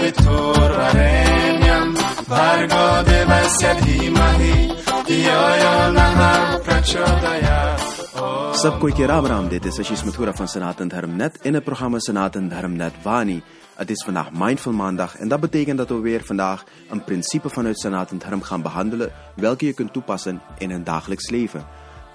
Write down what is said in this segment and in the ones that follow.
vitorareniam Vargo devasya dhimahi Yoyo naha prachodayat सबको के Ram, Ram Mathura van Sanatan in het programma Sanatan Dharmnet Vani. Het is vandaag Mindful Maandag en dat betekent dat we weer vandaag een principe vanuit Sanatan Dharm gaan behandelen welke je kunt toepassen in een dagelijks leven.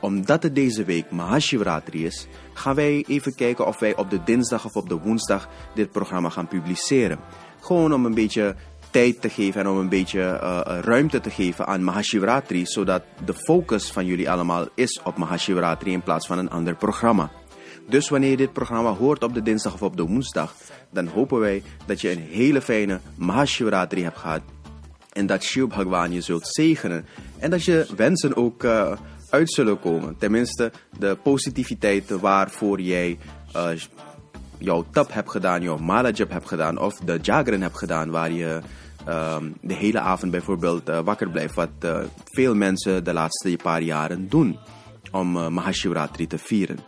Omdat het deze week Mahashivratri is, gaan wij even kijken of wij op de dinsdag of op de woensdag dit programma gaan publiceren. Gewoon om een beetje tijd te geven en om een beetje uh, ruimte te geven aan Mahashivratri, zodat de focus van jullie allemaal is op Mahashivratri in plaats van een ander programma. Dus wanneer je dit programma hoort op de dinsdag of op de woensdag, dan hopen wij dat je een hele fijne Mahashivratri hebt gehad en dat Shiv Bhagwan je zult zegenen en dat je wensen ook uh, uit zullen komen. Tenminste, de positiviteit waarvoor jij uh, jouw tap hebt gedaan, jouw malajab hebt gedaan of de jagran hebt gedaan waar je um, de hele avond bijvoorbeeld uh, wakker blijft. Wat uh, veel mensen de laatste paar jaren doen om uh, Mahashivratri te vieren.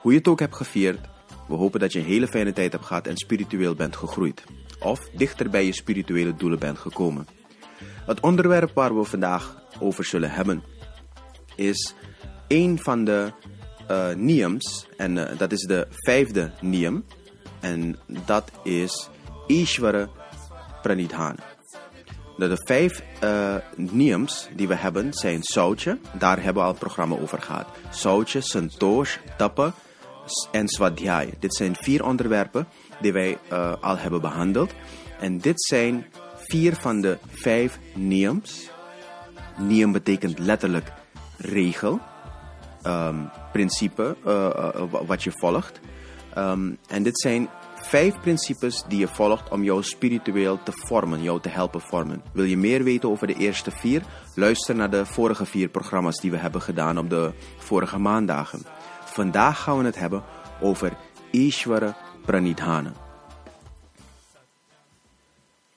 Hoe je het ook hebt gevierd, we hopen dat je een hele fijne tijd hebt gehad en spiritueel bent gegroeid. Of dichter bij je spirituele doelen bent gekomen. Het onderwerp waar we vandaag over zullen hebben is een van de uh. En uh, dat is de vijfde niyam. En dat is Ishvara Pranidhana. De vijf uh, die we hebben zijn Saucha, daar hebben we al een programma over gehad. Saucha, Santosh, Tapa en Swadhyaya. Dit zijn vier onderwerpen die wij al hebben behandeld. En dit zijn vier van de vijf niyams. Niyam betekent letterlijk regel, um, principe uh, wat je volgt. Um, en dit zijn vijf principes die je volgt om jou spiritueel te vormen, jou te helpen vormen. Wil je meer weten over de eerste vier? Luister naar de vorige vier programma's die we hebben gedaan op de vorige maandagen. Vandaag gaan we het hebben over Ishvara Pranidhana.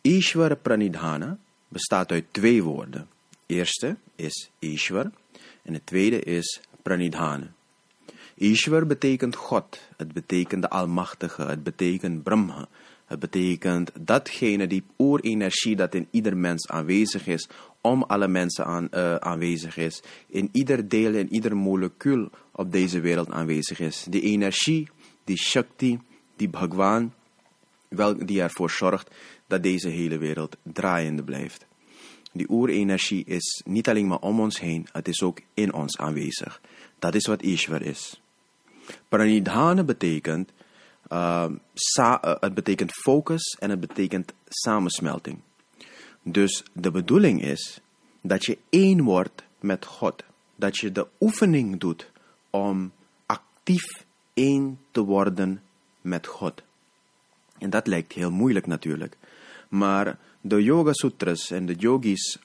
Ishvara Pranidhana bestaat uit twee woorden. De eerste is Ishwar en het tweede is Pranidhana. Ishwar betekent God, het betekent de Almachtige, het betekent Brahma. Het betekent datgene, die oerenergie dat in ieder mens aanwezig is, om alle mensen aan, uh, aanwezig is, in ieder deel, in ieder molecuul op deze wereld aanwezig is. Die energie, die Shakti, die Bhagwan, wel, die ervoor zorgt dat deze hele wereld draaiende blijft. Die oerenergie is niet alleen maar om ons heen, het is ook in ons aanwezig. Dat is wat Ishwar is. Pranidhana betekent, uh, sa, uh, het betekent focus en het betekent samensmelting. Dus de bedoeling is dat je één wordt met God. Dat je de oefening doet om actief één te worden met God. En dat lijkt heel moeilijk natuurlijk. Maar de Yoga Sutras en de yogis,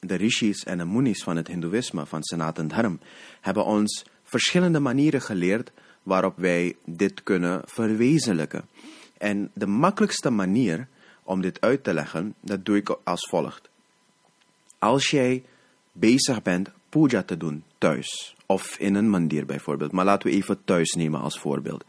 de rishis en de munis van het Hindoeïsme, van Sanatan Dharm, hebben ons verschillende manieren geleerd waarop wij dit kunnen verwezenlijken. En de makkelijkste manier om dit uit te leggen, dat doe ik als volgt. Als jij bezig bent puja te doen thuis, of in een mandir bijvoorbeeld, maar laten we even thuis nemen als voorbeeld.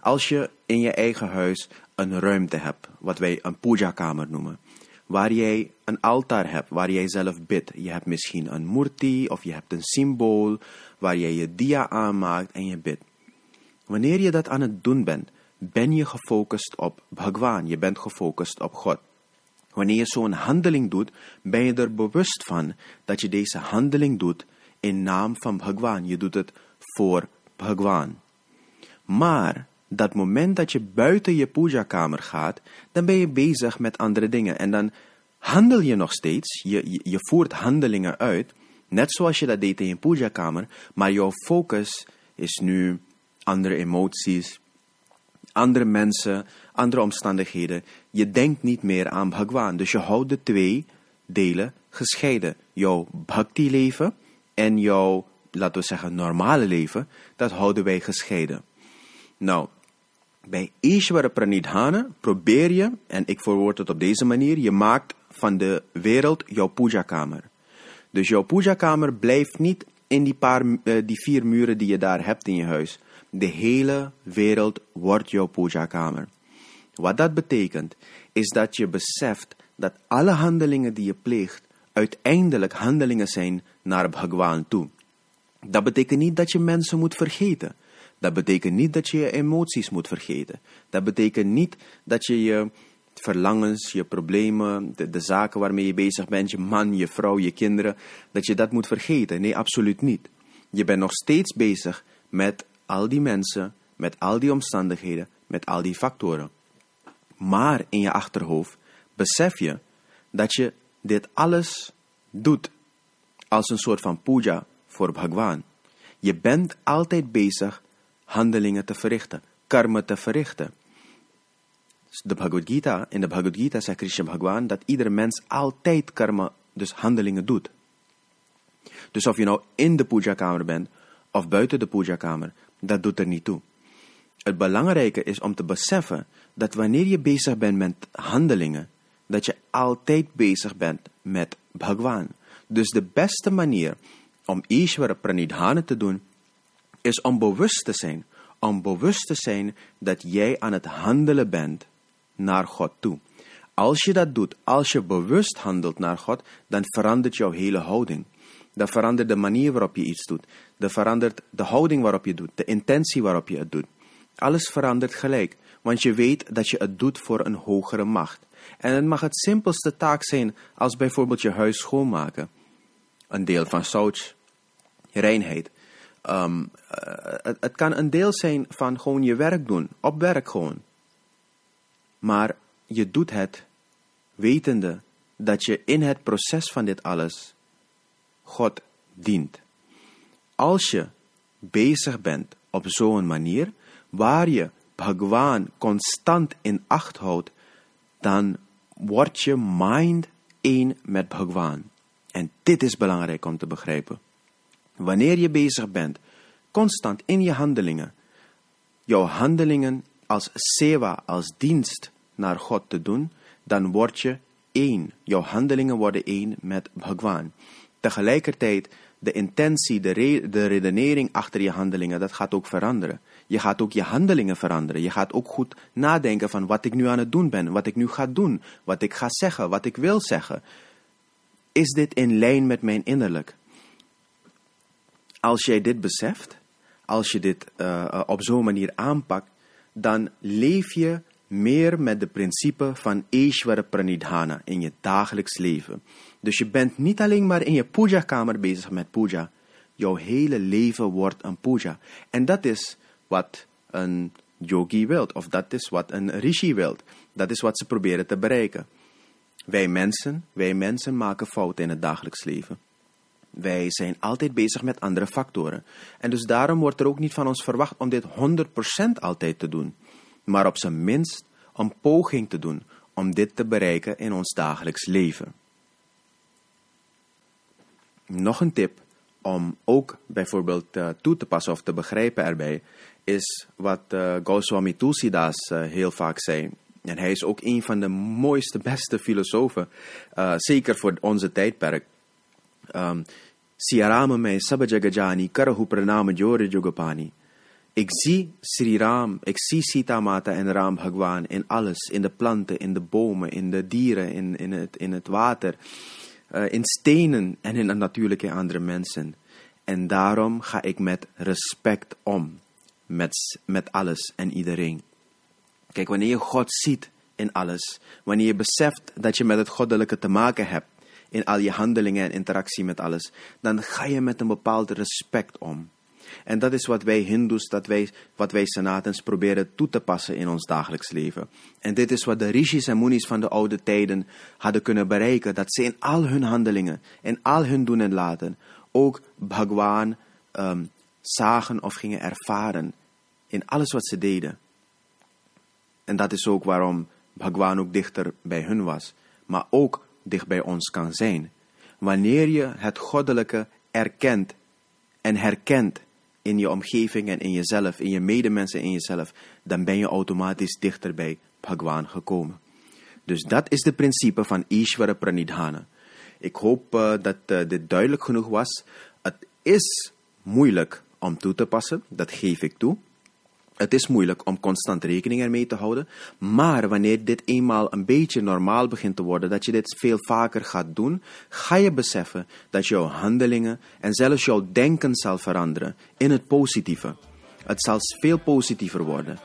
Als je in je eigen huis een ruimte hebt, wat wij een puja-kamer noemen, waar jij een altaar hebt, waar jij zelf bidt. Je hebt misschien een murti of je hebt een symbool waar jij je dia aanmaakt en je bidt. Wanneer je dat aan het doen bent, ben je gefocust op Bhagwan, je bent gefocust op God. Wanneer je zo'n handeling doet, ben je er bewust van dat je deze handeling doet in naam van Bhagwan. Je doet het voor Bhagwan. Maar dat moment dat je buiten je puja-kamer gaat, dan ben je bezig met andere dingen. En dan handel je nog steeds, je, je, voert handelingen uit, net zoals je dat deed in je puja-kamer, maar jouw focus is nu andere emoties, andere mensen, andere omstandigheden. Je denkt niet meer aan Bhagwan. Dus je houdt de twee delen gescheiden. Jouw bhakti-leven en jouw, laten we zeggen, normale leven, dat houden wij gescheiden. Nou, bij Ishvara Pranidhana probeer je, en ik verwoord het op deze manier, je maakt van de wereld jouw puja-kamer. Dus jouw puja-kamer blijft niet in die, paar, uh, die vier muren die je daar hebt in je huis. De hele wereld wordt jouw puja-kamer. Wat dat betekent, is dat je beseft dat alle handelingen die je pleegt uiteindelijk handelingen zijn naar Bhagwan toe. Dat betekent niet dat je mensen moet vergeten. Dat betekent niet dat je je emoties moet vergeten. Dat betekent niet dat je je verlangens, je problemen, de, zaken waarmee je bezig bent, je man, je vrouw, je kinderen, dat je dat moet vergeten. Nee, absoluut niet. Je bent nog steeds bezig met al die mensen, met al die omstandigheden, met al die factoren. Maar in je achterhoofd besef je dat je dit alles doet als een soort van puja voor Bhagwan. Je bent altijd bezig handelingen te verrichten, karma te verrichten. De Bhagavad Gita, in de Bhagavad Gita zegt Krishna Bhagwan dat iedere mens altijd karma, dus handelingen doet. Dus of je nou in de puja-kamer bent of buiten de puja-kamer, dat doet er niet toe. Het belangrijke is om te beseffen dat wanneer je bezig bent met handelingen, dat je altijd bezig bent met Bhagwan. Dus de beste manier om Ishvara Pranidhana te doen, is om bewust te zijn. Om bewust te zijn dat jij aan het handelen bent naar God toe. Als je dat doet, als je bewust handelt naar God, dan verandert jouw hele houding. Dan verandert de manier waarop je iets doet. Dan verandert de houding waarop je doet, de intentie waarop je het doet. Alles verandert gelijk, want je weet dat je het doet voor een hogere macht. En het mag het simpelste taak zijn als bijvoorbeeld je huis schoonmaken. Een deel van zout, reinheid. Um, het, het, kan een deel zijn van gewoon je werk doen, op werk gewoon. Maar je doet het wetende dat je in het proces van dit alles God dient. Als je bezig bent op zo'n manier, waar je Bhagwan constant in acht houdt, dan wordt je mind één met Bhagwan. En dit is belangrijk om te begrijpen. Wanneer je bezig bent, constant in je handelingen, jouw handelingen als seva, als dienst naar God te doen, dan word je één. Jouw handelingen worden één met Bhagwan. Tegelijkertijd, de intentie, de, de redenering achter je handelingen, dat gaat ook veranderen. Je gaat ook je handelingen veranderen. Je gaat ook goed nadenken van wat ik nu aan het doen ben, wat ik nu ga doen, wat ik ga zeggen, wat ik wil zeggen. Is dit in lijn met mijn innerlijk? Als jij dit beseft, als je dit uh, op zo'n manier aanpakt, dan leef je meer met de principe van Ishvara Pranidhana in je dagelijks leven. Dus je bent niet alleen maar in je puja-kamer bezig met puja. Jouw hele leven wordt een puja. En dat is wat een yogi wilt, of dat is wat een rishi wilt. Dat is wat ze proberen te bereiken. Wij mensen, wij mensen maken fouten in het dagelijks leven. Wij zijn altijd bezig met andere factoren. En dus daarom wordt er ook niet van ons verwacht om dit 100% altijd te doen. Maar op zijn minst een poging te doen om dit te bereiken in ons dagelijks leven. Nog een tip om ook bijvoorbeeld uh, toe te passen of te begrijpen erbij, is wat uh, Goswami Tulsidas uh, heel vaak zei. En hij is ook een van de mooiste, beste filosofen, zeker voor onze tijdperk. Um, Pranama jore jogapani. Ik zie Sri Ram, ik zie Sita Mata en Ram Bhagwan in alles, in de planten, in de bomen, in de dieren, in, in, het, in het water, uh, in stenen en in natuurlijke andere mensen. En daarom ga ik met respect om, met, met alles en iedereen. Kijk, wanneer je God ziet in alles, wanneer je beseft dat je met het goddelijke te maken hebt, in al je handelingen en interactie met alles, dan ga je met een bepaald respect om. En dat is wat wij Hindoes, dat wij, wat wij Sanatans proberen toe te passen in ons dagelijks leven. En dit is wat de rishis en munis van de oude tijden hadden kunnen bereiken. Dat ze in al hun handelingen, in al hun doen en laten, ook Bhagwan um, zagen of gingen ervaren. In alles wat ze deden. En dat is ook waarom Bhagwan ook dichter bij hun was. Maar ook dicht bij ons kan zijn. Wanneer je het goddelijke erkent en herkent in je omgeving en in jezelf, in je medemensen in jezelf, dan ben je automatisch dichter bij Bhagwan gekomen. Dus dat is het principe van Ishvara Pranidhana. Ik hoop uh, dat uh, dit duidelijk genoeg was. Het is moeilijk om toe te passen, dat geef ik toe. Het is moeilijk om constant rekening ermee te houden, maar wanneer dit eenmaal een beetje normaal begint te worden, dat je dit veel vaker gaat doen, ga je beseffen dat jouw handelingen en zelfs jouw denken zal veranderen in het positieve. Het zal veel positiever worden.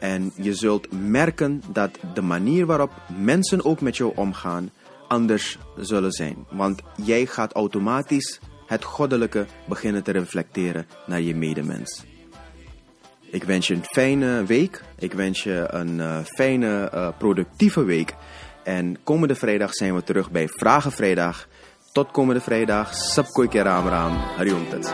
En je zult merken dat de manier waarop mensen ook met jou omgaan anders zullen zijn. Want jij gaat automatisch het goddelijke beginnen te reflecteren naar je medemens. Ik wens je een fijne week. Ik wens je een uh, fijne, uh, productieve week. En komende vrijdag zijn we terug bij Vragen Vrijdag. Tot komende vrijdag. Sapkoike Raam Raam. Hariom Tetsu.